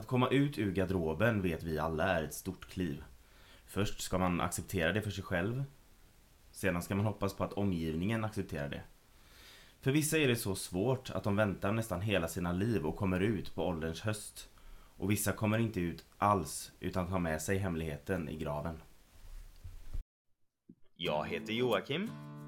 Att komma ut ur garderoben vet vi alla är ett stort kliv. Först ska man acceptera det för sig själv. Sedan ska man hoppas på att omgivningen accepterar det. För vissa är det så svårt att de väntar nästan hela sina liv och kommer ut på ålderns höst. Och vissa kommer inte ut alls utan tar med sig hemligheten i graven. Jag heter Joakim.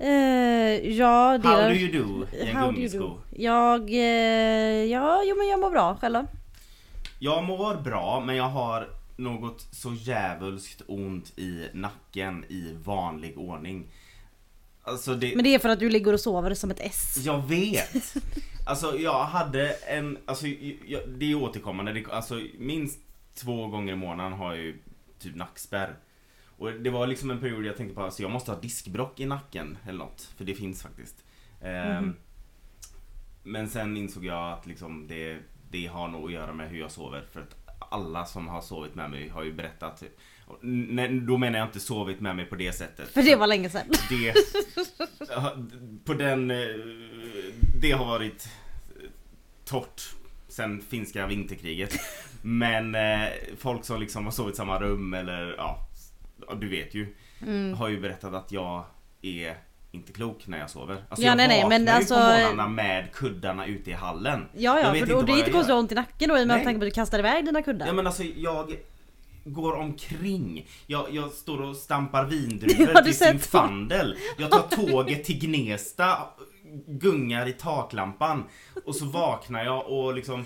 Eh, ja, det How do you do i en How do gummisko? do? Jag, eh, ja, jo men jag mår bra själv då. Jag mår bra men jag har något så djävulskt ont i nacken i vanlig ordning. Alltså det... Men det är för att du ligger och sover som ett S. Jag vet! Alltså jag hade en, alltså jag, det är återkommande, det, alltså minst två gånger i månaden har jag ju typ nackspärr. Och det var liksom en period jag tänkte på, alltså jag måste ha diskbrock i nacken eller något, för det finns faktiskt. Mhm. Men sen insåg jag att liksom det, det har nog att göra med hur jag sover, för att alla som har sovit med mig har ju berättat nej, Då menar jag inte sovit med mig på det sättet. För det var länge sedan. Det, på den, eh, det har varit torrt sen finska vinterkriget. Men eh, folk som liksom har sovit i samma rum eller ja, du vet ju. Mm. Har ju berättat att jag är inte klok när jag sover. Alltså Ja, jag nej, nej, men ju alltså- på morgnarna med kuddarna ute i hallen. Ja ja, för då, inte det är inte konstigt ont i nacken då i och med att tanke på att du kastar iväg dina kuddar. Ja men alltså jag går omkring. Jag, jag står och stampar vindruvor till sett Zinfandel. Jag tar tåget till Gnesta, gungar i taklampan och så vaknar jag och liksom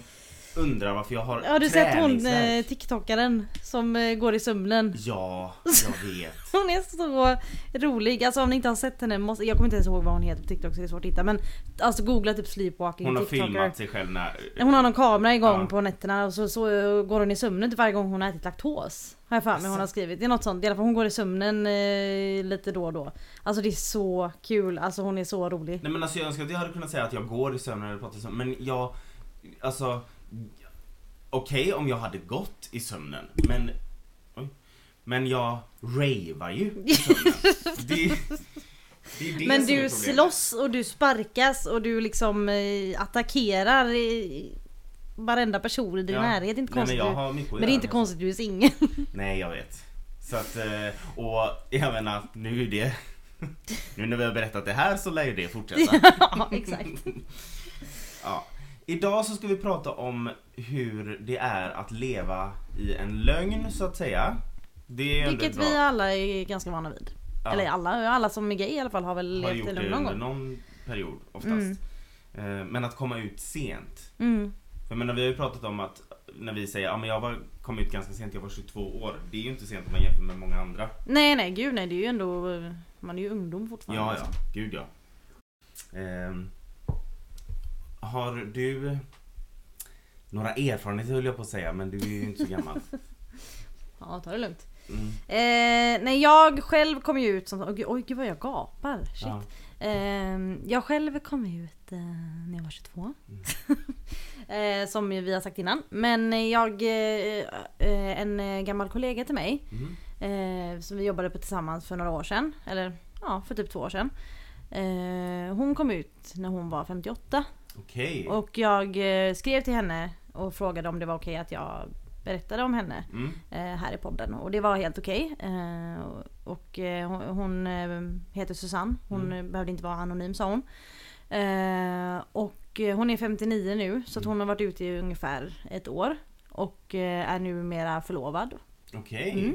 undrar varför jag har Har du sett hon eh, TikTokaren som eh, går i sömnen? Ja, jag vet. Hon är så rolig, alltså om ni inte har sett henne, måste, jag kommer inte ens ihåg vad hon heter på TikTok så det är svårt att hitta men Alltså googla typ sleepwalking Hon har TikToker filmat sig själv när... Hon har någon kamera igång Ja. på nätterna och så, så går hon i sömnen typ varje gång hon har ätit laktos. Har jag för mig hon har skrivit. Det är något sånt. I alla fall hon går i sömnen eh, lite då och då. Alltså det är så kul. Alltså hon är så rolig. Nej men alltså jag önskar att jag hade kunnat säga att jag går i sömnen eller pratar i sömnen men jag... Alltså... Okej om jag hade gått i sömnen men... Oj. Men jag ravar ju i sömnen. Det, det är det Men är du problemet. slåss och du sparkas och du liksom eh, attackerar eh, varenda person i din Ja. närhet. Det är inte Nej, men konstigt. mycket att men det är inte med konstigt du är singel. Nej jag vet. Så att, eh, och jag menar nu är det... Nu när vi har berättat det här så lär ju det fortsätta. ja exakt. Ja. Idag så ska vi prata om hur det är att leva i en lögn så att säga. Det är Vilket vi alla är ganska vana vid. Ja. Eller alla, alla som är gay i alla fall har väl har levt gjort i det lugn någon under gång. någon period oftast. Mm. Eh, Men att komma ut sent. Mm. För jag menar, vi har ju pratat om att när vi säger att ja, men jag var, kom ut ganska sent, jag var 22 år. Det är ju inte sent om man jämför med många andra. Nej nej gud nej det är ju ändå Man är ju ungdom fortfarande. Ja, ja. Gud ja. Ehm, har du några erfarenheter höll jag på att säga, men du är ju inte så gammal. ja ta det lugnt. Mm. Eh, nej jag själv kom ju ut som, oj, gud- oj gud vad jag gapar. Shit. Ja. Eh, jag själv kom ut eh, när jag var 22. eh, som vi har sagt innan. Men jag, eh, eh, en gammal kollega till mig eh, som vi jobbade på tillsammans för några år sedan. Eller ja, för typ två år sedan. Hon kom ut när hon var 58. Okej. Och jag eh, skrev till henne och frågade om det var okej att jag berättade om henne Mm. eh, här i podden. Och det var helt okej. Eh, och hon, heter Susanne. Hon Mm. eh, behövde inte vara anonym sa hon. Och hon är 59 nu så att hon har varit ute i ungefär ett år. Och är numera förlovad. Okej. Mm.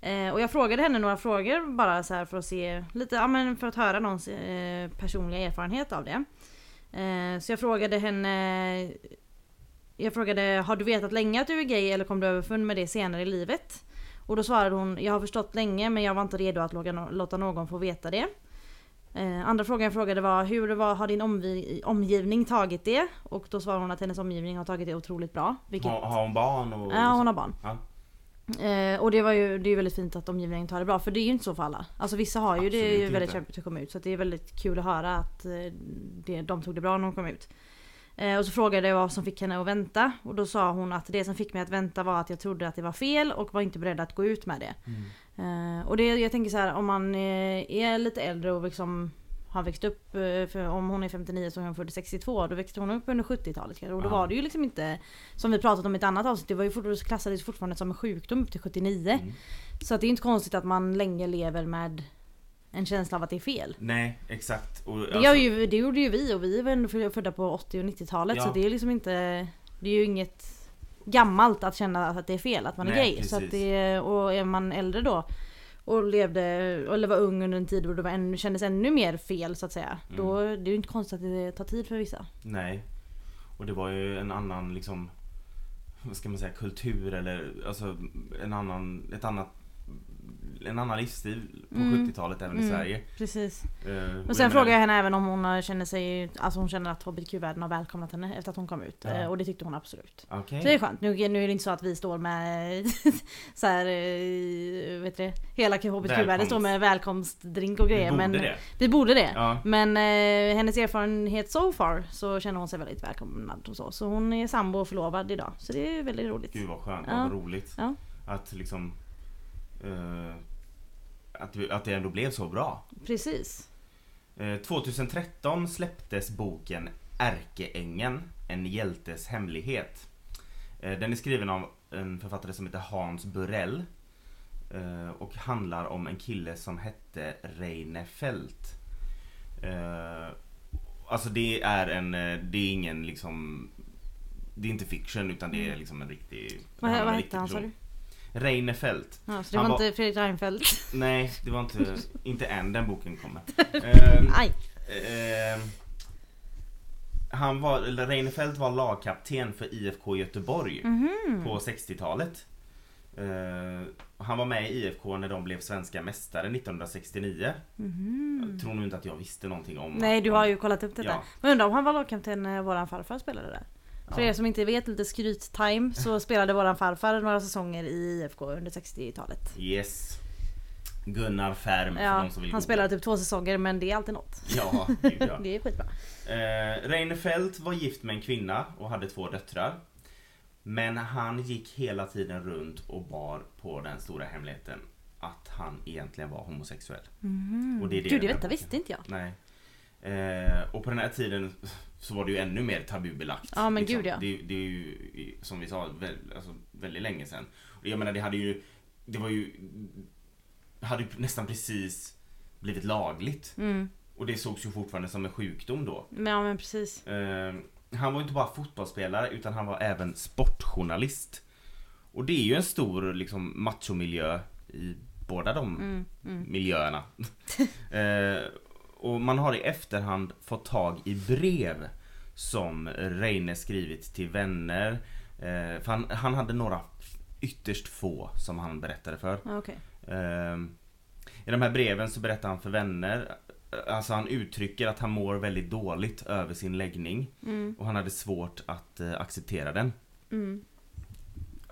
Eh, och jag frågade henne några frågor bara så för att se lite, ja men för att höra någons eh, personliga erfarenhet av det. Eh, så jag frågade henne Jag frågade, har du vetat länge att du är gay eller kom du överfund med det senare i livet? Och då svarade hon, jag har förstått länge men jag var inte redo att låta, någon få veta det. Eh, andra frågan jag frågade var, hur var, har din omgivning tagit det? Och då svarade hon att hennes omgivning har tagit det otroligt bra. Vilket, har hon barn och... ja hon har barn. Ja. Eh, och det var ju, det är väldigt fint att omgivningen tar det bra för det är ju inte så för alla. Alltså vissa har ju det Absolut ju väldigt inte. kämpigt att komma ut så det är väldigt kul att höra att eh, det, de tog det bra när de kom ut. Eh, och så frågade jag vad som fick henne att vänta och då sa hon att det som fick mig att vänta var att jag trodde att det var fel och var inte beredd att gå ut med det. Mm. Eh, och det, jag tänker så här om man eh, är lite äldre och liksom har växt upp, eh, om hon är 59 så är hon född 62, då växte hon upp under 70-talet kanske. Och då var det ju liksom inte, som vi pratat om i ett annat avsnitt, det var ju fort, klassades fortfarande som en sjukdom upp till 79. Mm. Så att det är inte konstigt att man länge lever med en känsla av att det är fel. Nej, exakt. Och, Det, gör ju, det gjorde ju vi och vi var ändå födda på 80 och 90-talet Ja. så det är liksom inte Det är ju inget gammalt att känna att det är fel att man är Nej, gay. Så att precis. det, och är man äldre då och levde, eller var ung under en tid då det var ännu, kändes ännu mer fel så att säga. Mm. Då, det är ju inte konstigt att det tar tid för vissa. Nej. Och det var ju en annan liksom vad ska man säga, kultur eller alltså en annan, ett annat en annan livsstil på Mm. 70-talet även i Mm. Sverige. Precis. Eh, Och sen frågade jag henne även om hon känner sig, alltså hon känner att HBTQ-världen har välkomnat henne efter att hon kom ut. Ja. Eh, Och det tyckte hon absolut. Okej. Så det är skönt. Nu, nu är det inte så att vi står med så här, eh, vet du? Hela HBTQ-världen står med välkomstdrink och Vi grejer. borde men det. Vi borde det. Ja. Men eh, hennes erfarenhet so far så känner hon sig väldigt välkomnad och så. Så hon är sambo och förlovad idag. Så det är väldigt roligt. Gud vad skönt, Ja. vad roligt. Ja. Att liksom eh, att, att det ändå blev så bra. Precis. Eh, 2013 släpptes boken Ärkeängen, en hjältes hemlighet. Eh, den är skriven av en författare som heter Hans Burell. Eh, och handlar om en kille som hette Reine Fält. Eh, alltså det är en, eh, det är ingen liksom Det är inte fiction utan det är liksom en riktig Vad, vad hette han sa du? Reine Fält. Ja, så det Han var inte Fredrik Reinfeldt? Nej, det var inte, inte än den boken kommer. Ehm, Aj! Eh, han var, Reinfeldt var lagkapten för IFK Göteborg Mhm. på 60-talet. Eh, han var med i IFK när de blev svenska mästare 1969. Jag tror nog inte att jag visste någonting om. Nej du har ju kollat upp detta. Ja. Men undrar om han var lagkapten när våran farfar spelade där? För er som inte vet, lite skryt-time, så spelade våran farfar några säsonger i IFK under 60-talet. Yes. Gunnar Färm för Ja, de som vill han spelade typ två säsonger men det är alltid något. Ja, gud ja. Det är skitbra. Eh, Reinfeldt var gift med en kvinna och hade två döttrar. Men han gick hela tiden runt och bar på den stora hemligheten att han egentligen var homosexuell. Och det är det Gud, här detta visste inte jag. Nej. Eh, och på den här tiden så var det ju ännu mer tabubelagt. Ja, men gud, ja. Det, det är ju som vi sa väl, alltså, väldigt länge sedan. Och jag menar det hade ju Det var ju hade ju nästan precis blivit lagligt. Mm. Och det sågs ju fortfarande som en sjukdom då. Men, ja men precis. Eh, han var inte bara fotbollsspelare utan han var även sportjournalist. Och det är ju en stor liksom machomiljö i båda de Mm, mm. miljöerna. eh, och man har i efterhand fått tag i brev som Reine skrivit till vänner. Eh, han, han hade några ytterst få som han berättade för. Ja, Okej. Ehm, I de här breven så berättar han för vänner Alltså han uttrycker att han mår väldigt dåligt över sin läggning Mm. och han hade svårt att eh, acceptera den. Mm.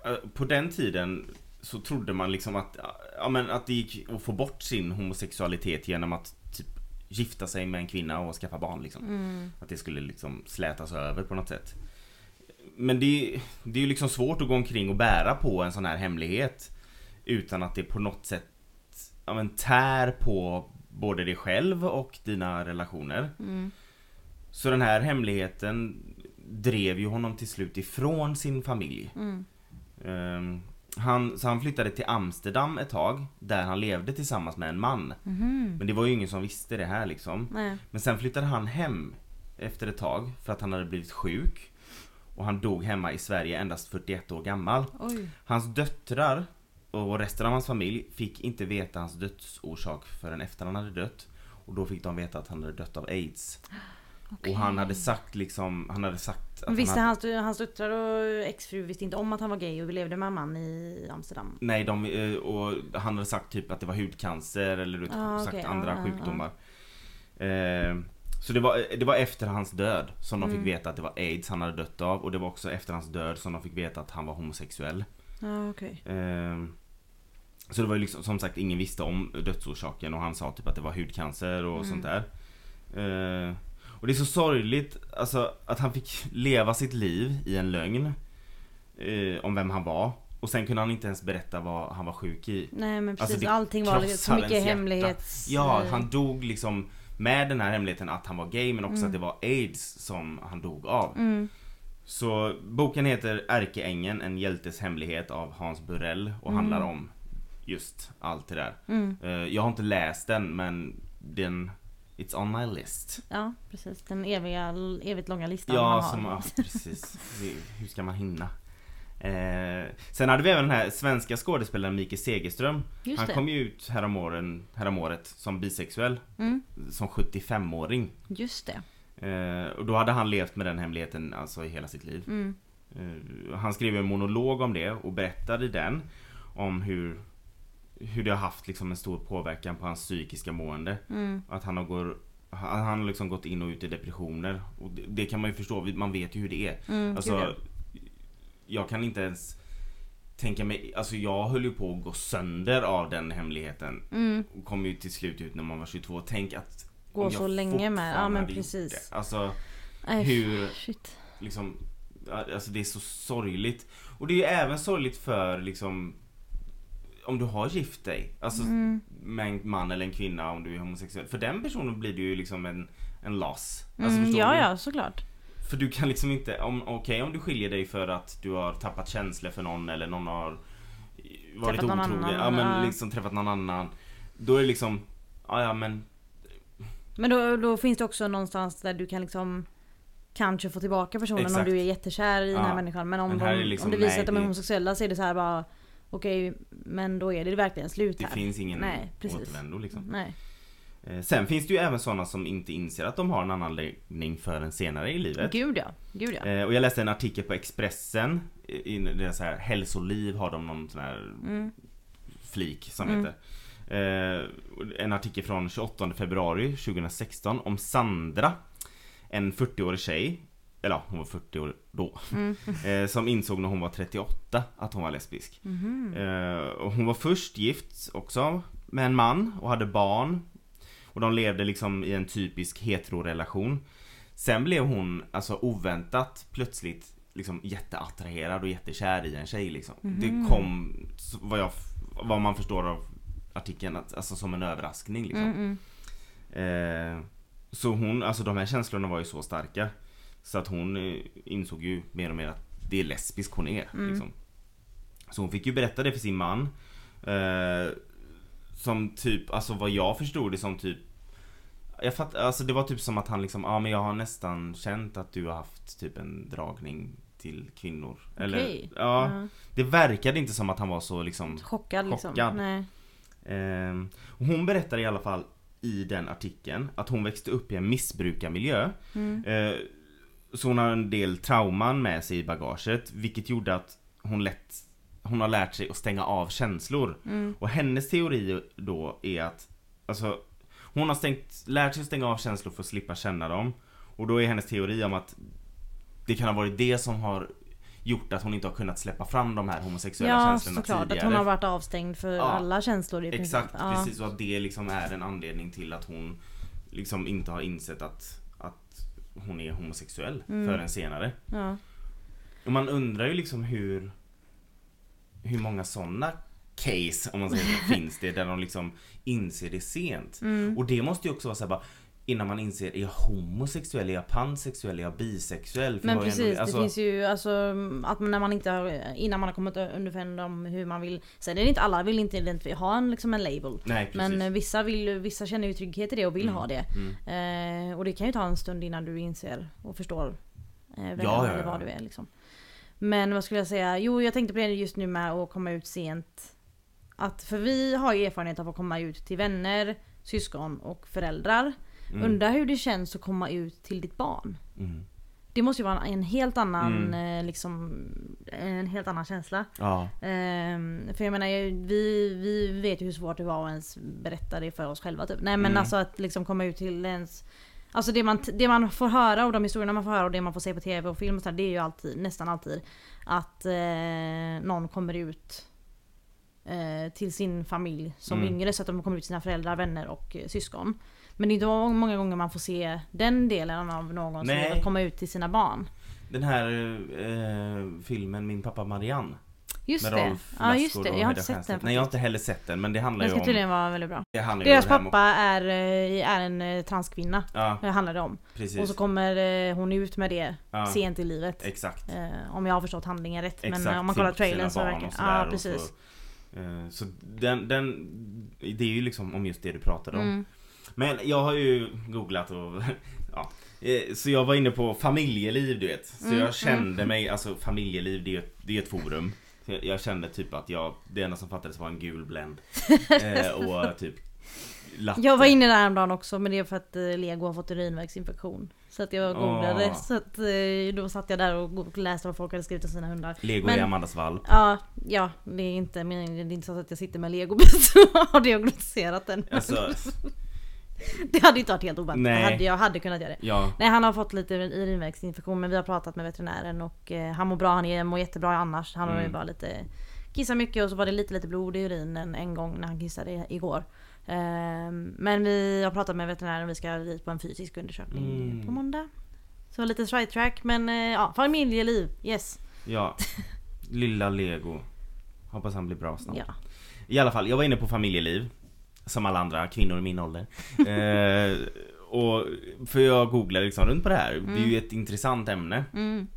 Eh, På den tiden så trodde man liksom att, ja, men att det gick att få bort sin homosexualitet genom att gifta sig med en kvinna och skaffa barn liksom. Mm. Att det skulle liksom slätas över på något sätt. Men det, det är ju liksom svårt att gå omkring och bära på en sån här hemlighet utan att det på något sätt ja, men tär på både dig själv och dina relationer. Mm. Så den här hemligheten drev ju honom till slut ifrån sin familj. Mm. Ehm, han, så han flyttade till Amsterdam ett tag där han levde tillsammans med en man. Mhm. Men det var ju ingen som visste det här liksom. Nej. Men sen flyttade han hem efter ett tag för att han hade blivit sjuk. Och han dog hemma i Sverige endast 41 år gammal. Oj. Hans döttrar och resten av hans familj fick inte veta hans dödsorsak förrän efter han hade dött. Och då fick de veta att han hade dött av AIDS. Okej. Och han hade sagt liksom, han hade sagt att visste han hade, hans, hans döttrar och exfru visste inte om att han var gay och levde med en man i Amsterdam? Nej, de, eh, och han hade sagt typ att det var hudcancer eller du Ah, sagt okej, andra ah, ah, sjukdomar. Eh, så det var, det var efter hans död som de Mm. fick veta att det var AIDS han hade dött av och det var också efter hans död som de fick veta att han var homosexuell. Ja, okej. Ehm, så det var ju liksom, som sagt ingen visste om dödsorsaken och han sa typ att det var hudcancer och Mm. sånt där. Ehm, och det är så sorgligt alltså, att han fick leva sitt liv i en lögn eh, om vem han var. Och sen kunde han inte ens berätta vad han var sjuk i. Nej men precis, Alltså, allting var liksom så mycket hemlighets... Ja, eh, han dog liksom med den här hemligheten att han var gay men också Mm. att det var aids som han dog av. Mm, Så boken heter Ärkeängeln, en hjältes hemlighet av Hans Burell och Mm. handlar om just allt det där. mm. Eh, Jag har inte läst den men den It's on my list. Ja precis, den eviga, evigt långa listan Ja, man har. som, ja precis. Hur ska man hinna? Eh, sen hade vi även den här svenska skådespelaren Mikael Segerström. Just Han det. kom ju ut häromåren, häromåret som bisexuell. Mm, Som 75-åring. just det. Eh, och då hade han levt med den hemligheten alltså i hela sitt liv. Mm, Eh, han skrev en monolog om det och berättade i den om hur, hur det har haft liksom en stor påverkan på hans psykiska mående. mm, Att han har, går, han han har liksom gått in och ut i depressioner. Och det, det kan man ju förstå, man vet ju hur det är. mm, Alltså, ja. jag kan inte ens tänka mig, alltså jag höll ju på att gå sönder av den hemligheten. mm, Och kom ju till slut ut när man var 22. Tänk att Gå så länge med, ja men precis. det. Alltså Nej, hur Shit. liksom, alltså det är så sorgligt. Och det är ju även sorgligt för liksom om du har gift dig, alltså Mm, med en man eller en kvinna om du är homosexuell. För den personen blir det ju liksom en, en loss. Alltså mm, ja du? ja såklart. För du kan liksom inte, om, okej om du skiljer dig för att du har tappat känslor för någon eller någon har varit Träffat otrogen, annan, ja men ja. liksom träffat någon annan. Då är det liksom, ja ja men Men då, då finns det också någonstans där du kan liksom Kanske få tillbaka personen om Exakt. du är jättekär i den här Ja. människan. Men om, Men de, liksom, om det visar nej, att de är homosexuella så är det så här bara Okej, men då är det verkligen slut det här. finns ingen Nej, precis. återvändo liksom. Nej. Eh, Sen finns det ju även sådana som inte inser att de har en annan läggning förrän senare i livet. Gud ja. Gud ja. Eh, Och jag läste en artikel på Expressen, i i deras här hälsoliv har de någon sån här Mm. flik som Mm. heter. Eh, en artikel från 28 februari 2016 om Sandra. En 40-årig tjej, eller ja, hon var 40 år då. Mm. Eh, som insåg när hon var 38 att hon var lesbisk. Mhm. Eh, och hon var först gift också med en man och hade barn. Och de levde liksom i en typisk heterorelation. Sen blev hon alltså oväntat plötsligt liksom jätteattraherad och jättekär i en tjej liksom. Mhm. Det kom, vad, jag, vad man förstår av artikeln, att, alltså som en överraskning liksom. Mm, mm. Eh, så hon, alltså de här känslorna var ju så starka. Så att hon eh, insåg ju mer och mer att det är lesbisk hon är. Mm. Liksom. Så hon fick ju berätta det för sin man. Eh, som typ, alltså vad jag förstod det som typ jag fatt, alltså det var typ som att han liksom, ja men jag har nästan känt att du har haft typ en dragning till kvinnor. Eller, Okej. ja, Ja. det verkade inte som att han var så liksom Chockad liksom. Chockad. Nej. Ehm, och hon berättar i alla fall i den artikeln att hon växte upp i en missbrukarmiljö. Mm. Eh, så hon har en del trauman med sig i bagaget vilket gjorde att hon lätt hon har lärt sig att stänga av känslor. Mm. Och hennes teori då är att alltså, hon har stängt, lärt sig att stänga av känslor för att slippa känna dem. Och då är hennes teori om att det kan ha varit det som har gjort att hon inte har kunnat släppa fram de här homosexuella Ja känslorna såklart. tidigare. Att hon har varit avstängd för Ja. alla känslor i princip. Exakt, Ja. precis. Och att det liksom är en anledning till att hon liksom inte har insett att hon är homosexuell Mm. förrän senare. Ja. Och man undrar ju liksom hur hur många sådana case, om man säger finns det där de liksom inser det sent. Mm. Och det måste ju också vara så här bara innan man inser, är jag homosexuell? Är jag pansexuell? Är jag bisexuell? För Men är ändå- precis, alltså, det finns ju alltså att när man inte har, innan man har kommit underfund om hur man vill. Sen är det inte alla vill inte identifiera, ha en, liksom en label. Nej, precis. Men eh, vissa, vill, vissa känner ju trygghet i det och vill Mm, ha det. mm. Eh, och det kan ju ta en stund innan du inser och förstår eh, vem Ja, eller vad du är liksom. Men vad skulle jag säga? Jo, jag tänkte på det just nu med att komma ut sent. Att, för vi har ju erfarenhet av att komma ut till vänner, syskon och föräldrar. Mm. Undrar hur det känns att komma ut till ditt barn. Mm. Det måste ju vara en helt annan, Mm. eh, liksom, en helt annan känsla. Ja, Ehm, för jag menar, vi, vi vet ju hur svårt det var att ens berätta det för oss själva typ. Nej men Mm. alltså att liksom komma ut till ens Alltså det man, det man får höra och de historierna man får höra och det man får se på TV och film och så här, det är ju alltid, nästan alltid att eh, någon kommer ut eh, till sin familj som Mm. yngre så att de kommer ut till sina föräldrar, vänner och eh, syskon. Men det är inte må- många gånger man får se den delen av någon som Nej. är att komma ut till sina barn. Den här eh, filmen Min pappa Marianne. Just med det. Rolf Ja just det, jag har inte sett den faktiskt. Nej jag har inte heller sett den men det handlar Den ju ska om... tydligen vara väldigt bra. Det handlar Deras hem och- pappa är, eh, är en eh, transkvinna. Ja, Det handlar det om. precis. Och så kommer eh, hon ut med det ja, sent i livet. Exakt. Eh, om jag har förstått handlingen rätt. Exakt, men om man kollar trailern så verkar det... Ja precis. Så, eh, så den, den, det är ju liksom om just det du pratade om. Mm. Men jag har ju googlat och ja. Eh, Så jag var inne på familjeliv du vet. Så Mm, jag kände mig, alltså familjeliv det är ju ett, det är ett forum. Så jag, jag kände typ att jag, det enda som fattades var en gul Blend. eh, och typ latte. Jag var inne där häromdagen också men det är för att eh, Lego har fått urinvägsinfektion. Så att jag googlade. Åh. Så att eh, då satt jag där och läste vad folk hade skrivit om sina hundar. Lego Men- är Amandas valp. Ja, ja det är inte meningen, det är inte så att jag sitter med legobit och har diagnostiserat den. Alltså, Det hade inte varit helt oväntat. Hade, jag hade kunnat göra det. ja. Nej han har fått lite urinvägsinfektion men vi har pratat med veterinären och eh, han mår bra, han är, mår jättebra annars. Han har ju Mm. bara lite kissar mycket och så var det lite lite blod i urinen en gång när han kissade igår. Ehm, men vi har pratat med veterinären och vi ska dit på en fysisk undersökning Mm. på måndag. Så lite sidetrack men eh, ja, familjeliv, yes. Ja. Lilla Lego. Hoppas han blir bra snart. Ja. I alla fall, jag var inne på familjeliv. Som alla andra kvinnor i min ålder. eh, och för jag googlade liksom runt på det här. Det är ju ett intressant ämne. Mm.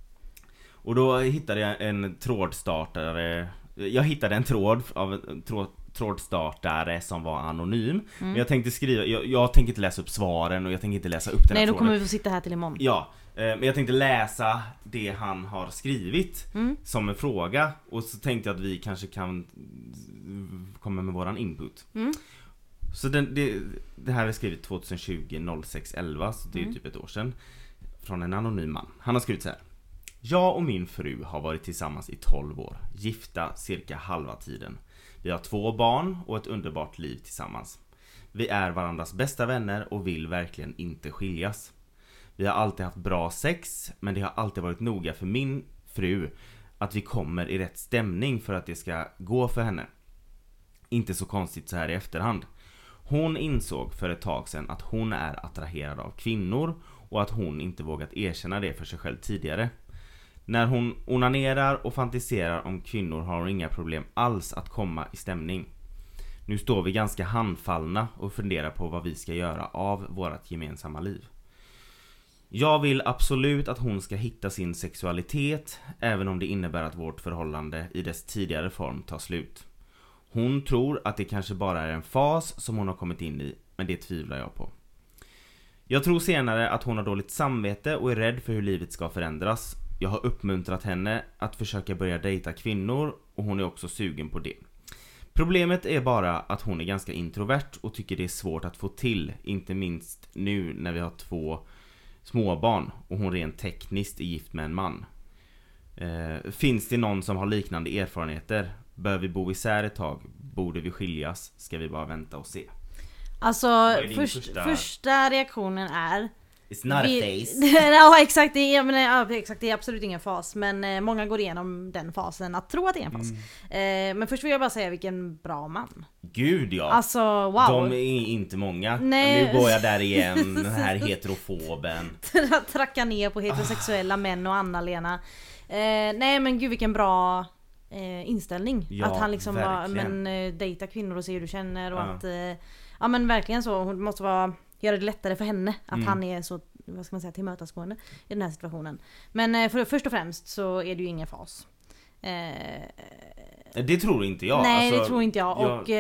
Och då hittade jag en trådstartare. Jag hittade en tråd av en tråd, trådstartare som var anonym. Mm. Men jag tänkte skriva, jag, jag tänker inte läsa upp svaren och jag tänker inte läsa upp den Nej här då tråden. kommer vi få sitta här till imorgon. Ja, eh, men jag tänkte läsa det han har skrivit Mm. som en fråga och så tänkte jag att vi kanske kan komma med våran input. Mm. Så den, det, det här är skrivet 2020 06 11 så det är Mm. typ ett år sedan. Från en anonym man. Han har skrivit så här. Jag och min fru har varit tillsammans i 12 år, gifta cirka halva tiden. Vi har två barn och ett underbart liv tillsammans. Vi är varandras bästa vänner och vill verkligen inte skiljas. Vi har alltid haft bra sex, men det har alltid varit noga för min fru att vi kommer i rätt stämning för att det ska gå för henne. Inte så konstigt så här i efterhand. Hon insåg för ett tag sedan att hon är attraherad av kvinnor och att hon inte vågat erkänna det för sig själv tidigare. När hon onanerar och fantiserar om kvinnor har hon inga problem alls att komma i stämning. Nu står vi ganska handfallna och funderar på vad vi ska göra av vårt gemensamma liv. Jag vill absolut att hon ska hitta sin sexualitet även om det innebär att vårt förhållande i dess tidigare form tar slut. Hon tror att det kanske bara är en fas som hon har kommit in i, men det tvivlar jag på. Jag tror senare att hon har dåligt samvete och är rädd för hur livet ska förändras. Jag har uppmuntrat henne att försöka börja dejta kvinnor och hon är också sugen på det. Problemet är bara att hon är ganska introvert och tycker det är svårt att få till, inte minst nu när vi har två småbarn och hon rent tekniskt är gift med en man. Eh, finns det någon som har liknande erfarenheter? Bör vi bo isär ett tag? Borde vi skiljas? Ska vi bara vänta och se? Alltså först, första- första... reaktionen är It's not a vi- face. ja exakt, det är, men, exakt, det är absolut ingen fas. Men eh, många går igenom den fasen, att tro att det är en fas. Mm. Eh, men först vill jag bara säga vilken bra man. Gud ja! Alltså wow! De är inte många. Nej. Nu går jag där igen, den här heterofoben. Tracka ner på heterosexuella män och Anna-Lena. Eh, nej men gud vilken bra eh, inställning. Ja, att han liksom bara, verkligen. men eh, dejta kvinnor och se hur du känner och Ja. att eh, Ja men verkligen så, hon måste vara Göra det lättare för henne att Mm. han är så, vad ska man säga, tillmötesgående i den här situationen. Men eh, för, först och främst så är det ju ingen fas. Eh, Det tror inte jag. nej alltså, det tror inte jag. jag- Och...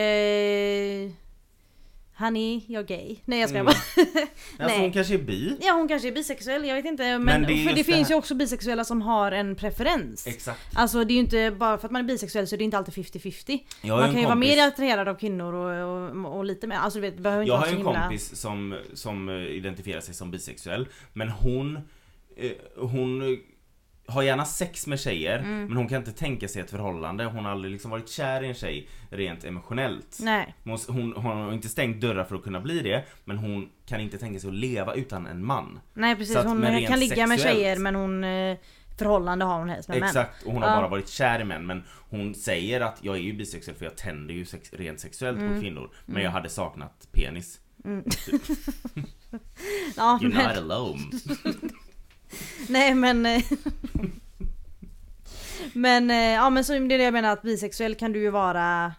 Honey, jag är gay. Nej jag skojar Mm. bara. Alltså nej. hon kanske är bi. Ja hon kanske är bisexuell, jag vet inte. Men, Men det för det det finns här- ju också bisexuella som har en preferens. Exakt. Alltså det är ju inte bara för att man är bisexuell så är det inte alltid 50-50. Jag har Man kan ju vara mer attraherad av kvinnor och, och, och lite mer, alltså du vet, behöver inte Jag har en himla... kompis som, som identifierar sig som bisexuell Men hon eh, Hon har gärna sex med tjejer Mm. men hon kan inte tänka sig ett förhållande. Hon har aldrig liksom varit kär i en tjej rent emotionellt. Nej. Hon, hon, hon har inte stängt dörrar för att kunna bli det men hon kan inte tänka sig att leva utan en man. Nej precis, att- hon kan ligga med tjejer men hon eh, förhållande har hon helst med män. Exakt, och hon har bara varit kär i män men hon säger att jag är ju bisexuell för jag tänder ju sex, rent sexuellt Mm. på kvinnor men jag hade saknat penis. Ja, You're men, not alone. nej men... eh, men eh, ja men så det är det jag menar att bisexuell kan du ju vara...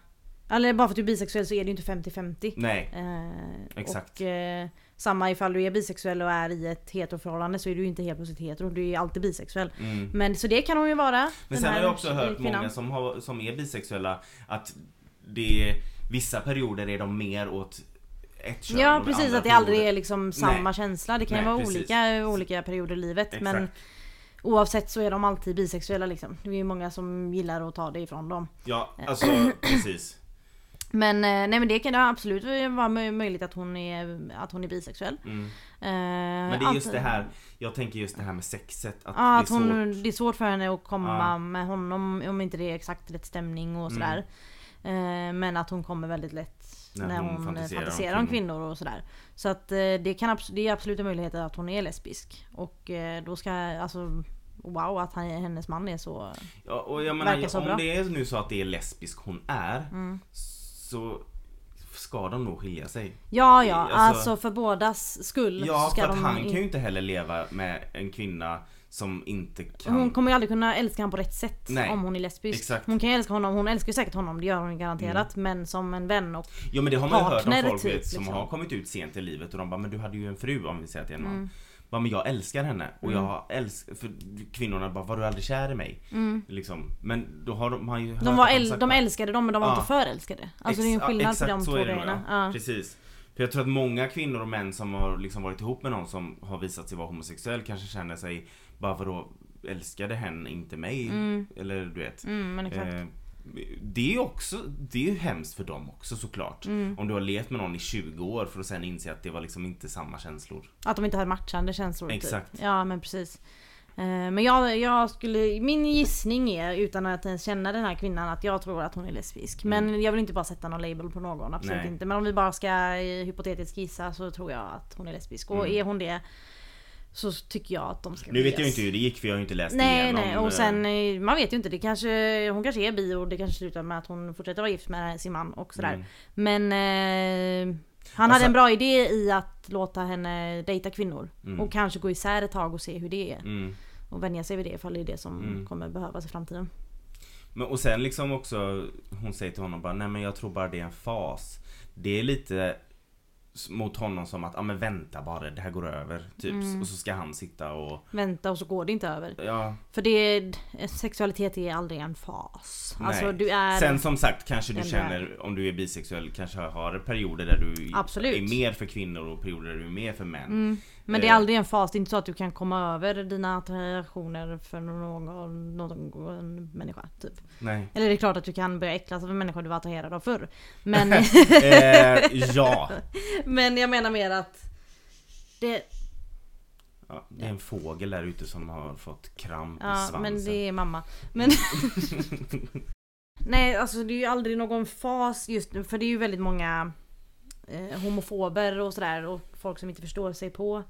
Eller bara för att du är bisexuell så är det ju inte 50-50. Nej, Eh, Exakt. Och eh, samma ifall du är bisexuell och är i ett heteroförhållande så är du ju inte helt plötsligt hetero, du är ju alltid bisexuell. mm. Men så det kan hon ju vara. Men sen har jag också hört kvinnan. många som, har, som är bisexuella att det vissa perioder är de mer åt ett kön Ja och precis, andra att det aldrig perioder- är liksom samma Nej. känsla. Det kan ju Nej, vara precis. olika, olika perioder i livet. Exakt. Men oavsett så är de alltid bisexuella liksom. Det är ju många som gillar att ta det ifrån dem. Ja, alltså precis. Men, eh, nej, men det kan absolut vara mö- möjligt att hon är, att hon är bisexuell. Mm. Eh, Men det är just allt- det här, jag tänker just det här med sexet. Att Ja, det är att hon, svårt. det är svårt för henne att komma Ja. med honom om inte det är exakt rätt stämning och Mm. sådär. Eh, men att hon kommer väldigt lätt När när, hon hon, fantiserar fantiserar, om om kvinnor. kvinnor och sådär. Så att eh, det, kan, det är absolut en möjlighet att hon är lesbisk. Och eh, då ska, alltså wow att han, hennes man är så... Ja, och jag menar, så om bra. det är nu så att det är lesbisk hon är Mm. så ska de nog skilja sig. Ja ja, Alltså- alltså, för bådas skull Ja, ska för att de han in- kan ju inte heller leva med en kvinna som inte kan... Hon kommer ju aldrig kunna älska honom på rätt sätt Nej, om hon är lesbisk. exakt. Hon kan ju älska honom, hon älskar ju säkert honom, det gör hon garanterat. Men som en vän och... Ja men det har man ju hört om folk typ, som liksom. har kommit ut sent i livet och de bara men du hade ju en fru om vi säger att det är en man. Mm. Bara, men jag älskar henne och jag älskar, för kvinnorna bara var du aldrig kär i mig? Mm. Liksom. Men då har de, man ju De, var äl- sagt de älskade dem men de var Ja. inte förälskade. Alltså det är ju en skillnad på de två grejerna. Ja. Ja. Precis. För jag tror att många kvinnor och män som har liksom varit ihop med någon som har visat sig vara homosexuell kanske känner sig bara vadå älskade hen inte mig? Mm. Eller du vet. Mm. Eh, det är ju också, det är hemskt för dem också såklart. Mm. Om du har levt med någon i 20 år för att sen inse att det var liksom inte samma känslor. Att de inte har matchande känslor. typ. Exakt. Ja men precis. Eh, Men jag, jag skulle, min gissning är utan att ens känna den här kvinnan att jag tror att hon är lesbisk. Men jag vill inte bara sätta någon label på någon, absolut Mm. Nej. inte. Men om vi bara ska eh, hypotetiskt gissa så tror jag att hon är lesbisk. Och Mm. är hon det så tycker jag att de ska Nu vet jag ju inte hur det gick för jag har ju inte läst Nej igenom. nej eh, och sen eh, man vet ju inte. Det kanske, hon kanske är bi och det kanske slutar med att hon fortsätter vara gift med sin man och sådär. Mm. Men eh, han Alltså- hade en bra idé i att låta henne dejta kvinnor. Mm. Och kanske gå isär ett tag och se hur det är. Mm. Och vänja sig vid det ifall det är det som Mm. kommer behövas i framtiden. Men, och sen liksom också, hon säger till honom bara nej men jag tror bara det är en fas. Det är lite mot honom som att, ja men vänta bara, det här går över. Typ. Mm. Och så ska han sitta och, Vänta och så går det inte över. ja. För det, sexualitet är aldrig en fas. Alltså du är... Sen som sagt kanske du känner, om du är bisexuell, kanske har perioder där du Absolut. är mer för kvinnor och perioder där du är mer för män. Mm. Men det är Eh. aldrig en fas, det är inte så att du kan komma över dina attraktioner för någon, någon människa. Typ. Nej. Eller det är klart att du kan börja äcklas av en människa du var attraherad av förr. Men, eh, ja. men jag menar mer att det, ja. Det är en fågel där ute som har fått kramp i ja svansen. men det är mamma. Men Nej alltså det är ju aldrig någon fas just nu för det är ju väldigt många eh, homofober och sådär och folk som inte förstår sig på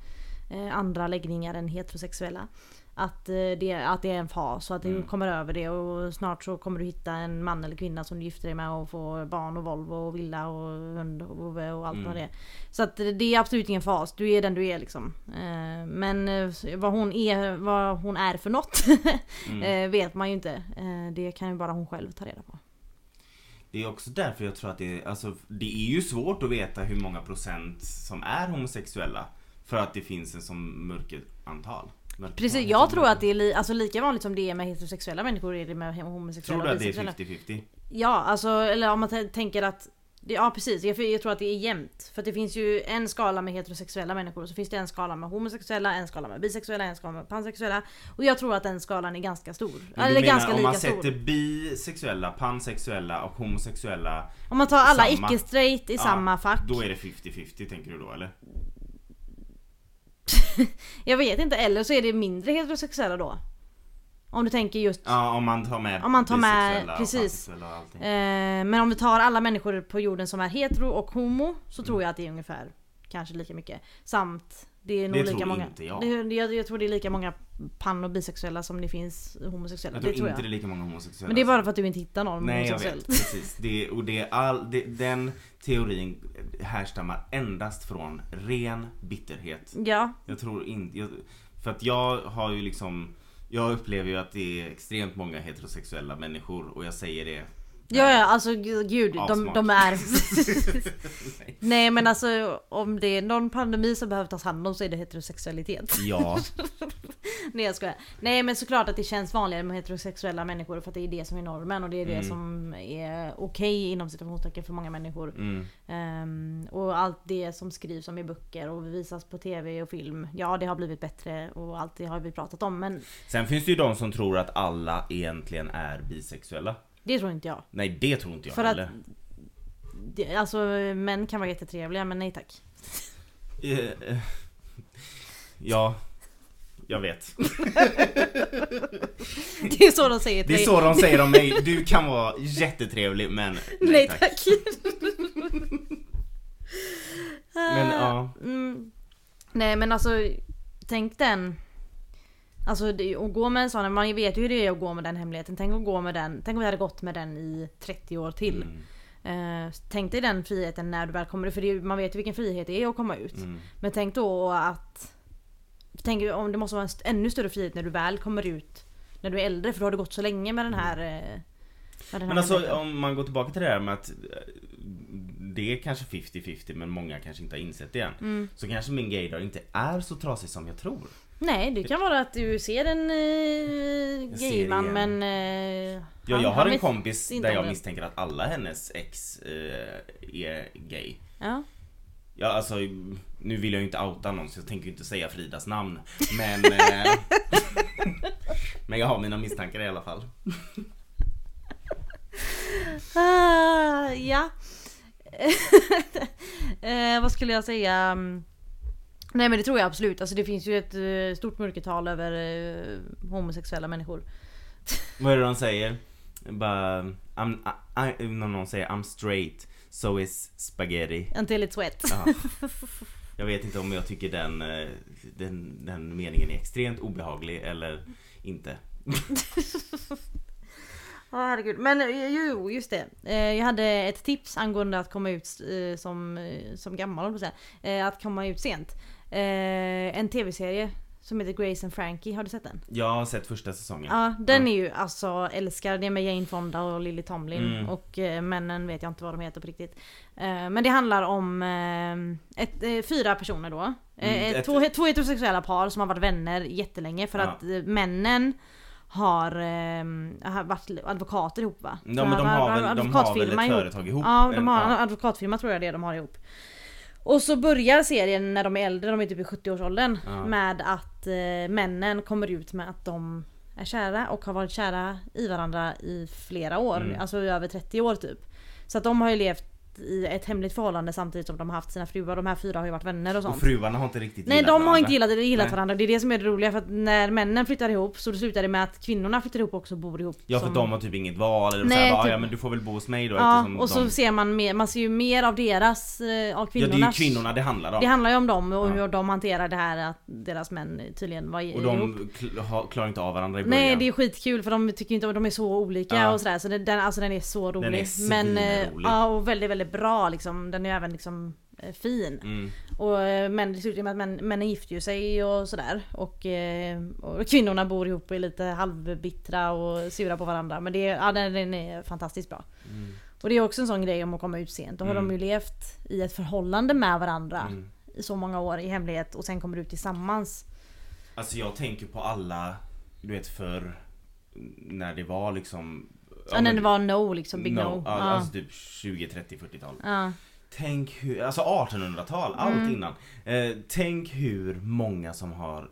eh, andra läggningar än heterosexuella. Att, eh, det, att det är en fas och att du Mm. kommer över det och snart så kommer du hitta en man eller kvinna som du gifter dig med och får barn och Volvo och villa och hund och och allt Mm. vad det är. Så att det är absolut ingen fas, du är den du är liksom. Eh, Men vad hon är, vad hon är för något Mm. vet man ju inte. Det kan ju bara hon själv ta reda på. Det är också därför jag tror att det är, alltså, det är ju svårt att veta hur många procent som är homosexuella. För att det finns en sån mörkerantal. Precis, jag tror att det är li- alltså, lika vanligt som det är med heterosexuella människor är det med homosexuella Tror du att det är bisexuella. 50-50? Ja, alltså eller om man tänker att Ja precis, jag, jag tror att det är jämnt. För det finns ju en skala med heterosexuella människor och så finns det en skala med homosexuella, en skala med bisexuella, en skala med pansexuella. Och jag tror att den skalan är ganska stor. Men du Eller menar ganska om lika man sätter stor. bisexuella, pansexuella och homosexuella Om man tar alla icke-straight i Ja, samma fack. Då är det 50-50 tänker du då eller? Jag vet inte, eller så är det mindre heterosexuella då. Om du tänker just Ja, om man tar med Om man tar med- och precis. och allting. Eh, men om vi tar alla människor på jorden som är hetero och homo så Mm. tror jag att det är ungefär kanske lika mycket. Samt det är nog Det lika tror många. inte jag. Det, jag, jag tror det är lika många pan och bisexuella som det finns homosexuella. Jag det tror tror inte jag. det är lika många homosexuella. Men det är bara för att du inte hittar någon Nej jag homosexuell. vet, precis. Det, och det är all, det, den teorin härstammar endast från ren bitterhet. Ja, Jag tror inte, jag, för att jag har ju liksom jag upplever ju att det är extremt många heterosexuella människor och jag säger det ja, ja alltså gu- gud, de, de är... Nej. Nej men alltså om det är någon pandemi som behöver tas hand om så är det heterosexualitet. Ja, Nej jag skojar. Nej men såklart att det känns vanligare med heterosexuella människor för att det är det som är normen och det är det Mm. som är okej inom situationstecken för många människor. mm, Ehm, och allt det som skrivs om i böcker och visas på tv och film. Ja det har blivit bättre och allt det har vi pratat om men Sen finns det ju de som tror att alla egentligen är bisexuella. det tror inte jag. Nej det tror inte jag För att- heller. Det, alltså män kan vara jättetrevliga men nej tack. Eh, eh, Ja, jag vet. Det är så de säger till Det är så de säger om mig. Du kan vara jättetrevlig men Nej tack. Men ja. Mm. Nej men alltså tänk den Alltså det, att gå med en sån, man vet ju hur det är att gå med den hemligheten. Tänk att gå med den, tänk om vi hade gått med den i 30 år till. Mm, Eh, tänk dig den friheten när du väl kommer ut, för det, man vet ju vilken frihet det är att komma ut. mm. Men tänk då att... Tänk om det måste vara en ännu större frihet när du väl kommer ut när du är äldre för då har det gått så länge med den här... eh, Med den här Men alltså hemligheten. om man går tillbaka till det här med att eh, det är kanske 50-50 men många kanske inte har insett det än. Mm. Så kanske min gaydar inte är så trasig som jag tror. Nej, det kan vara att du ser en ser gayman men... eh, Ja, han- jag har en kompis där jag det. misstänker att alla hennes ex eh, är gay. Ja. Ja alltså, nu vill jag ju inte outa någon så jag tänker ju inte säga Fridas namn. Men... Eh, men jag har mina misstankar i alla fall. Ah, ja. eh, vad skulle jag säga? Nej men det tror jag absolut. Alltså det finns ju ett eh, stort mörkertal över eh, homosexuella människor. Vad är det de säger? Bara... I'm, I, I, när någon säger I'm straight, so is spaghetti. Until it's wet. Ja. Jag vet inte om jag tycker den, eh, den, den meningen är extremt obehaglig eller inte. Ja herregud. Men eh, jo, just det. Eh, Jag hade ett tips angående att komma ut som, som gammal, att komma ut sent. En tv-serie som heter Grace and Frankie, har du sett den? Jag har sett första säsongen. Ja, den är ju alltså älskad. Det är med Jane Fonda och Lily Tomlin. Mm. Och eh, männen vet jag inte vad de heter på riktigt. Eh, men det handlar om eh, ett, eh, fyra personer då. Eh, Mm, ett, Två, två heterosexuella par som har varit vänner jättelänge för Ja. att eh, männen har, har varit advokater ihop va? Ja, men de har väl, de har väl ett företag ihop? Ja, de har advokatfirma tror jag det är de har ihop. Och så börjar serien när de är äldre, de är typ i 70-årsåldern. Ja. Med att eh, männen kommer ut med att de är kära och har varit kära i varandra i flera år. Mm. Alltså i över 30 år typ. Så att de har ju levt i ett hemligt förhållande samtidigt som de har haft sina fruar. De här fyra har ju varit vänner och sånt. Och fruarna har inte riktigt Nej gillat de har varandra. inte gillat, gillat Nej. varandra. Det är det som är det roliga. För att när männen flyttar ihop så slutar det med att kvinnorna flyttar ihop också och bor ihop. Ja för som- de har typ inget val eller Nej, såhär, bara, typ- ja men du får väl bo hos mig då Ja och så de... ser man mer, man ser ju mer av deras, eh, av Ja det är ju kvinnornas. kvinnorna det handlar om. Det handlar ju om dem och Ja. hur de hanterar det här att deras män tydligen var i- Och ihop. de har- klarar inte av varandra i början. Nej det är skitkul för de tycker inte de är så olika Ja. och sådär så den, alltså den är så rolig. är Men eh, svinrolig. ja och väldigt väldigt bra liksom. Den är även liksom eh, fin. Mm. Och eh, men det slutar med att män, männen gifter ju sig och sådär. Och, eh, och kvinnorna bor ihop och är lite halvbittra och sura på varandra. Men det, ja, den, den är fantastiskt bra. Mm. Och det är också en sån grej om att komma ut sent. Då har Mm. de ju levt i ett förhållande med varandra Mm. i så många år i hemlighet och sen kommer ut tillsammans. Alltså jag tänker på alla, du vet för när det var liksom Ja, när det var no liksom, big no. no. Ja. Alltså typ 20, 30, 40-tal. Ja. Tänk hur, alltså 1800-tal, allt Mm. innan. Eh, tänk hur många som har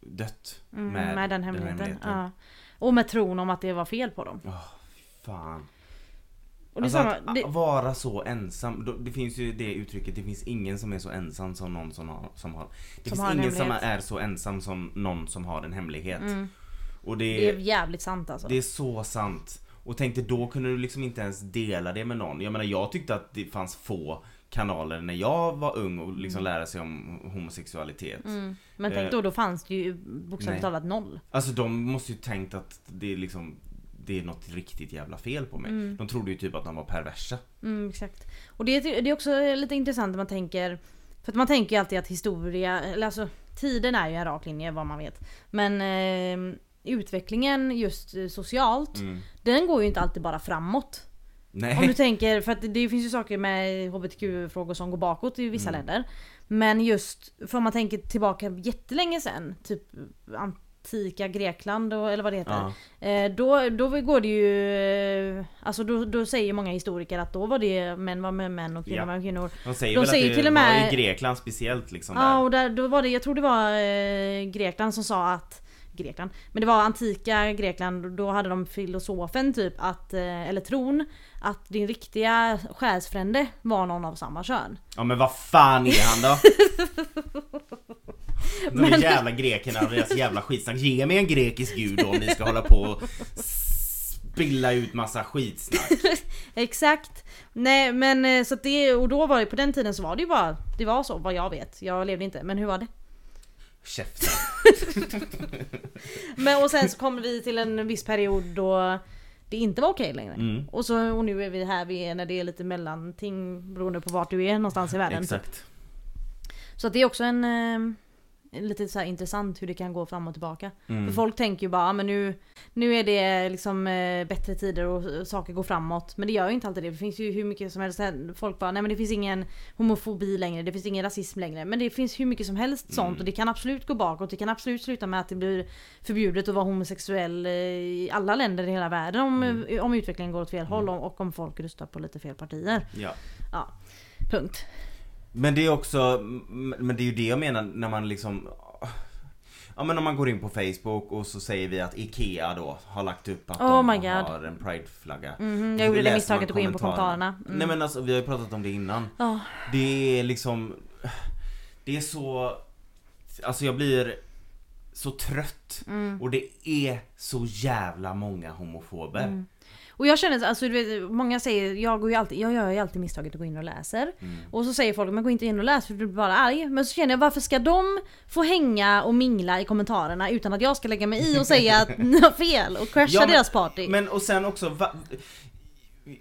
dött Mm, med, med, den hemligheten. Ja. Och med tron om att det var fel på dem. Åh, fan. Och det Alltså samma, att det, vara så ensam, då- det finns ju det uttrycket, det finns ingen som är så ensam som någon som har, som har Det Som finns har en ingen som är så ensam som någon som har en hemlighet. mm, Och Det är jävligt sant alltså. Det är så sant. Och tänk dig då kunde du liksom inte ens dela det med någon. Jag menar jag tyckte att det fanns få kanaler när jag var ung och liksom lära sig om homosexualitet. Mm. Men tänk Eh, då, då fanns det ju bokstavligt talat noll. Alltså de måste ju tänkt att det är liksom det är något riktigt jävla fel på mig. De trodde ju typ att de var perversa. Mm, exakt. Och det, är- det är också lite intressant när man tänker För att man tänker ju alltid att historia, eller alltså tiden är ju en rak linje vad man vet. Men eh, utvecklingen just eh, socialt, Mm. den går ju inte alltid bara framåt. Nej. Om du tänker, för att det finns ju saker med HBTQ-frågor som går bakåt i vissa länder. Men just, för om man tänker tillbaka jättelänge sen, typ antika Grekland och, eller vad det heter. Ja. Eh, då, då går det ju, eh, alltså då, då säger många historiker att då var det män var med män och kvinnor Ja. var med kvinnor. De säger De väl säger att det till och med- var i Grekland speciellt liksom Ja där. och där, då var det, jag tror det var Grekland som sa att Grekland. Men det var antika Grekland, då hade de filosofen typ att, eh, eller tron, att din riktiga själsfrände var någon av samma kön. Ja men vad fan är han då? De Men- jävla grekerna och deras jävla skitsnack. Ge mig en grekisk gud då om ni ska hålla på och spilla ut massa skitsnack. Exakt! Nej men eh, så att det, och då var det på den tiden så var det ju bara, det var så vad jag vet. Jag levde inte, men hur var det? Käften. Men och sen så kommer vi till en viss period då det inte var okej längre. Mm. Och, så, och nu är vi här vi är när det är lite mellanting beroende på vart du är någonstans i världen. Exakt. Så att det är också en eh, lite så intressant hur det kan gå fram och tillbaka. Mm. För folk tänker ju bara, "Ah, men nu, nu är det liksom eh, bättre tider och saker går framåt. Men det gör ju inte alltid det. Det finns ju hur mycket som helst. Folk bara, nej men det finns ingen homofobi längre, det finns ingen rasism längre. Men det finns hur mycket som helst sånt och det kan absolut gå bakåt. Det kan absolut sluta med att det blir förbjudet att vara homosexuell eh, i alla länder i hela världen om, eh, om utvecklingen går åt fel håll och, och om folk röstar på lite fel partier. Ja. Ja, punkt. Men det är också, men det är ju det jag menar när man liksom Ja men om man går in på Facebook och så säger vi att IKEA då har lagt upp att Oh de har en prideflagga. Mhm, Och jag gjorde det misstaget att gå in på kommentarerna. Mm. Nej men alltså vi har ju pratat om det innan. Ja. Det är liksom Det är så Alltså jag blir så trött Mm. och det är så jävla många homofober. Och jag känner, alltså du vet, många säger, jag går ju alltid, jag gör ju alltid misstaget att gå in och läser. Mm. Och så säger folk, men gå inte in och läs för du blir bara arg. Men så känner jag, varför ska de få hänga och mingla i kommentarerna utan att jag ska lägga mig i och säga att ni har fel och crasha Ja, men- deras party? Men och sen också va,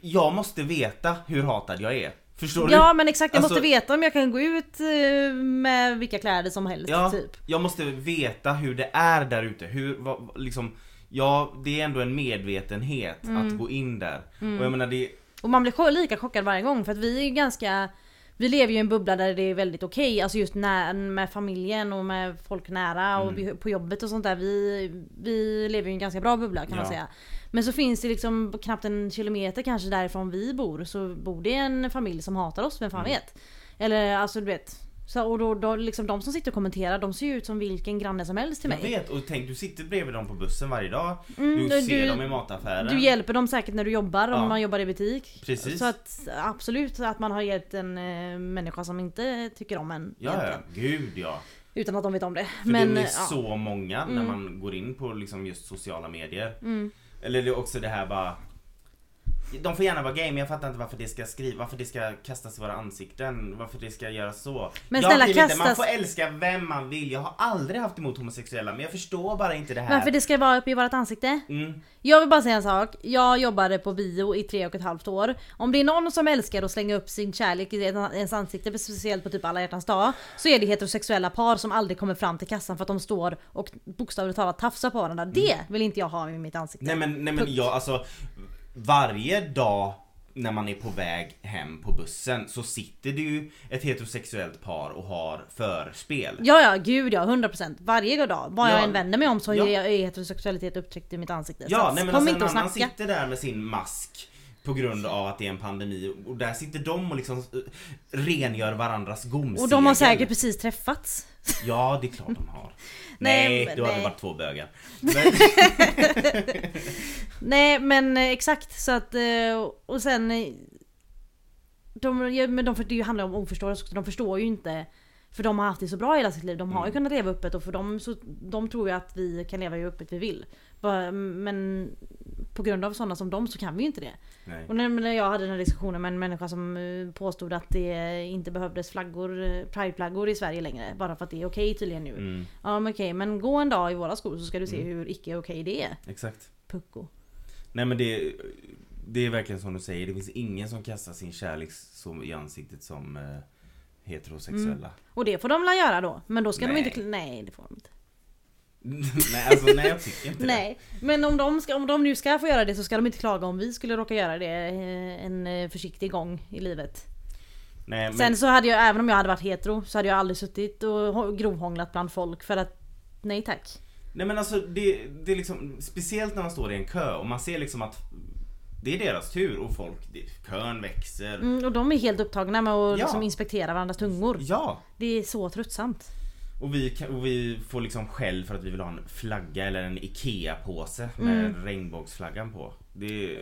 Jag måste veta hur hatad jag är. Förstår du? ja men exakt, jag Alltså- måste veta om jag kan gå ut eh, med vilka kläder som helst Ja, typ. jag måste veta hur det är där ute. Hur, vad, liksom, ja, det är ändå en medvetenhet Mm. att gå in där. Och jag menar det, Och man blir lika chockad varje gång för att vi är ju ganska Vi lever ju i en bubbla där det är väldigt okej, alltså just när, med familjen och med folk nära och Mm. på jobbet och sånt där. Vi, vi lever i en ganska bra bubbla kan man Ja. säga. Men så finns det liksom knappt en kilometer kanske därifrån vi bor så bor det en familj som hatar oss, vem fan Mm. vet? Eller alltså du vet. Så, och då, då liksom de som sitter och kommenterar de ser ju ut som vilken granne som helst till jag mig. vet och tänk du sitter bredvid dem på bussen varje dag. Mm, du ser du- dem i mataffären. Du hjälper dem säkert när du jobbar om Ja. man jobbar i butik. Precis. Så att absolut att man har hjälpt en eh, människa som inte tycker om en. Ja, ja, gud ja. Utan att de vet om det. För Men, det är ja. så många när Mm. man går in på liksom just sociala medier. Mm. Eller det är också det här bara de får gärna vara gay men jag fattar inte varför det ska skriva, varför det ska kastas i våra ansikten, varför det ska göras så. Men jag snälla, vill inte, man kastas- får älska vem man vill, jag har aldrig haft emot homosexuella men jag förstår bara inte det här. Varför det ska vara uppe i vårt ansikte? Mm. Jag vill bara säga en sak. Jag jobbade på bio i tre och ett halvt år. Om det är någon som älskar att slänga upp sin kärlek i ens ansikte, speciellt på typ alla hjärtans dag, så är det heterosexuella par som aldrig kommer fram till kassan för att de står och bokstavligt talat tafsar på varandra. Det vill inte jag ha i mitt ansikte. Nej men, nej men jag alltså Varje dag när man är på väg hem på bussen så sitter det ju ett heterosexuellt par och har förspel. Ja ja, gud ja, 100% varje dag. Vad jag Ja. än vänder mig om så är heterosexualitet upptryckt i mitt ansikte. så Ja, att nej men kom alltså inte en annan snacka. sitter där med sin mask på grund av att det är en pandemi och där sitter de och liksom eh, rengör varandras gomsegel. Och de har säkert precis träffats. Ja, det är klart de har. Nej, Nej, men då hade det varit två bögar. Men, Nej men eh, exakt så att eh, och sen de, men de, det handlar om oförståelse de förstår ju inte För de har haft det så bra hela sitt liv. De har ju Mm. kunnat leva öppet och för dem så de tror ju att vi kan leva hur öppet vi vill. Men på grund av sådana som dem så kan vi ju inte det. Nej. Och när jag hade den här diskussionen med en människa som eh, påstod att det inte behövdes flaggor, eh, prideflaggor i Sverige längre. Bara för att det är okej tydligen nu. Mm, Ja men okej, men gå en dag i våra skor så ska du se Mm. hur icke okej det är. exakt. Pucko. Nej men det, det är verkligen som du säger, det finns ingen som kastar sin kärlek så i ansiktet som heterosexuella. Och det får de väl göra då. Men då ska de Nej. inte... Nej det får de inte. nej alltså nej jag tycker inte Nej, men om de, ska, om de nu ska få göra det så ska de inte klaga om vi skulle råka göra det eh, en eh, försiktig gång i livet. det. Nej, men, Sen så hade jag, även om jag hade varit hetero, så hade jag aldrig suttit och hå- grovhånglat bland folk för att Nej tack. nej men alltså det, det är liksom, speciellt när man står i en kö och man ser liksom att det är deras tur och folk, det, kön växer. Mm, och de är helt upptagna med att Ja. liksom inspektera varandras tungor. Ja! Det är så tröttsamt. Och vi, och vi får liksom skäll för att vi vill ha en flagga eller en IKEA-påse med Mm. regnbågsflaggan på. Det,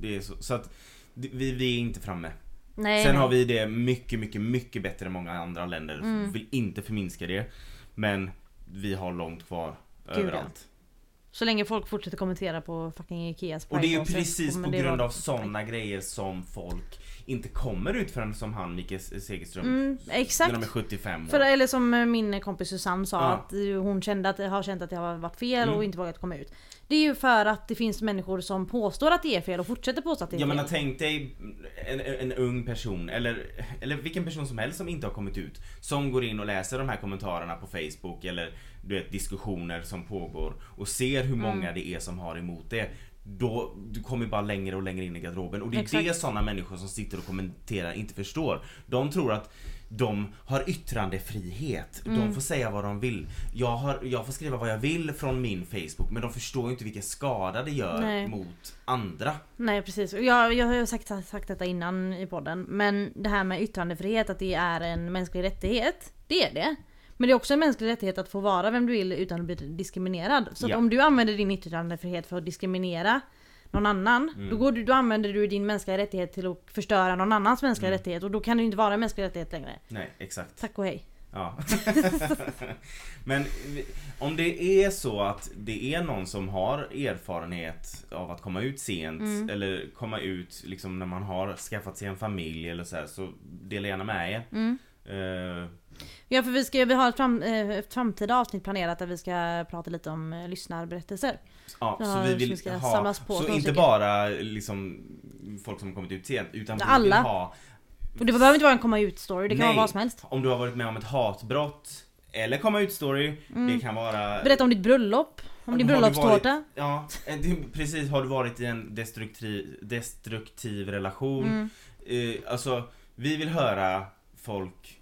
det är så, så att vi, vi är inte framme. Nej, Sen nej. har vi det mycket, mycket, mycket bättre än många andra länder. Mm. Vill inte förminska det. Men vi har långt kvar ja. överallt. Så länge folk fortsätter kommentera på fucking Ikeas Och det är ju precis på grund av sådana grejer som folk inte kommer ut förrän som han Micke Segerström. Mm, När exakt. de är 75 år. För, eller som eh, min kompis Susanne sa, Ja. att hon kände att, har känt att det har varit fel Mm. och inte vågat komma ut. Det är ju för att det finns människor som påstår att det är fel och fortsätter påstå att det är fel. menar tänk dig en, en ung person eller, eller vilken person som helst som inte har kommit ut. Som går in och läser de här kommentarerna på Facebook eller du vet diskussioner som pågår och ser hur många Mm. det är som har emot det. Då, du kommer bara längre och längre in i garderoben och det är Exakt. det sådana människor som sitter och kommenterar inte förstår. De tror att de har yttrandefrihet. Mm. De får säga vad de vill. Jag, har, jag får skriva vad jag vill från min Facebook men de förstår ju inte vilken skada det gör Nej. mot andra. Nej precis. Jag, jag har ju sagt, sagt detta innan i podden. Men det här med yttrandefrihet, att det är en mänsklig rättighet. Det är det. Men det är också en mänsklig rättighet att få vara vem du vill utan att bli diskriminerad. Så Ja. om du använder din yttrandefrihet för att diskriminera någon annan. Mm. Då, går du, då använder du din mänskliga rättighet till att förstöra någon annans mänskliga Mm. rättighet. Och då kan det ju inte vara en mänsklig rättighet längre. Nej, exakt. Tack och hej. Ja. Men om det är så att det är någon som har erfarenhet av att komma ut sent Mm. eller komma ut liksom när man har skaffat sig en familj eller så här, så dela gärna med er. Mm. Eh, Ja för vi, ska, vi har ett, fram, eh, ett framtida avsnitt planerat där vi ska prata lite om eh, lyssnarberättelser. ja, Ja, så vi så vill vi ha, samlas på så inte bara liksom folk som har kommit ut sent utan vi Alla. vill ha Och det behöver inte vara en komma ut story, det kan Nej. vara vad som helst. om du har varit med om ett hatbrott eller komma ut story. Mm. Det kan vara Berätta om ditt bröllop. Om din bröllopstårta. Ja, eh, det, precis. Har du varit i en destruktiv, destruktiv relation? Mm. Eh, alltså, vi vill höra folk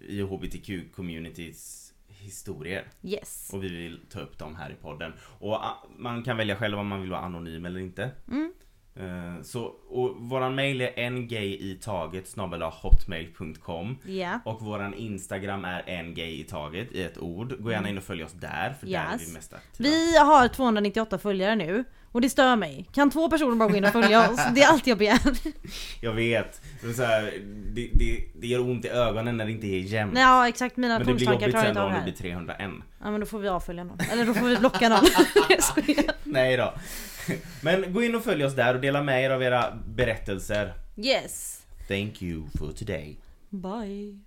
i HBTQ-communities historier. Yes. Och vi vill ta upp dem här i podden. Och ah, man kan välja själv om man vill vara anonym eller inte. Mm. Eh, så, och våran mail är ngitaget hotmail.com Ja. och våran instagram är ngitaget i ett ord. Gå gärna in och följ oss där för där är Yes. vi mest aktiva. Vi har 298 följare nu. Och det stör mig. Kan två personer bara gå in och följa oss? Det är allt jag begär. Jag vet. Det, är så här, det, det, det gör ont i ögonen när det inte är jämnt. Ja exakt, mina Men det blir jobbigt klarar sen inte då av om det det här. blir 301. Ja men då får vi avfölja någon. Eller då får vi blocka någon. jag skojar. Nej då. Men gå in och följ oss där och dela med er av era berättelser. Yes. Thank you for today. Bye.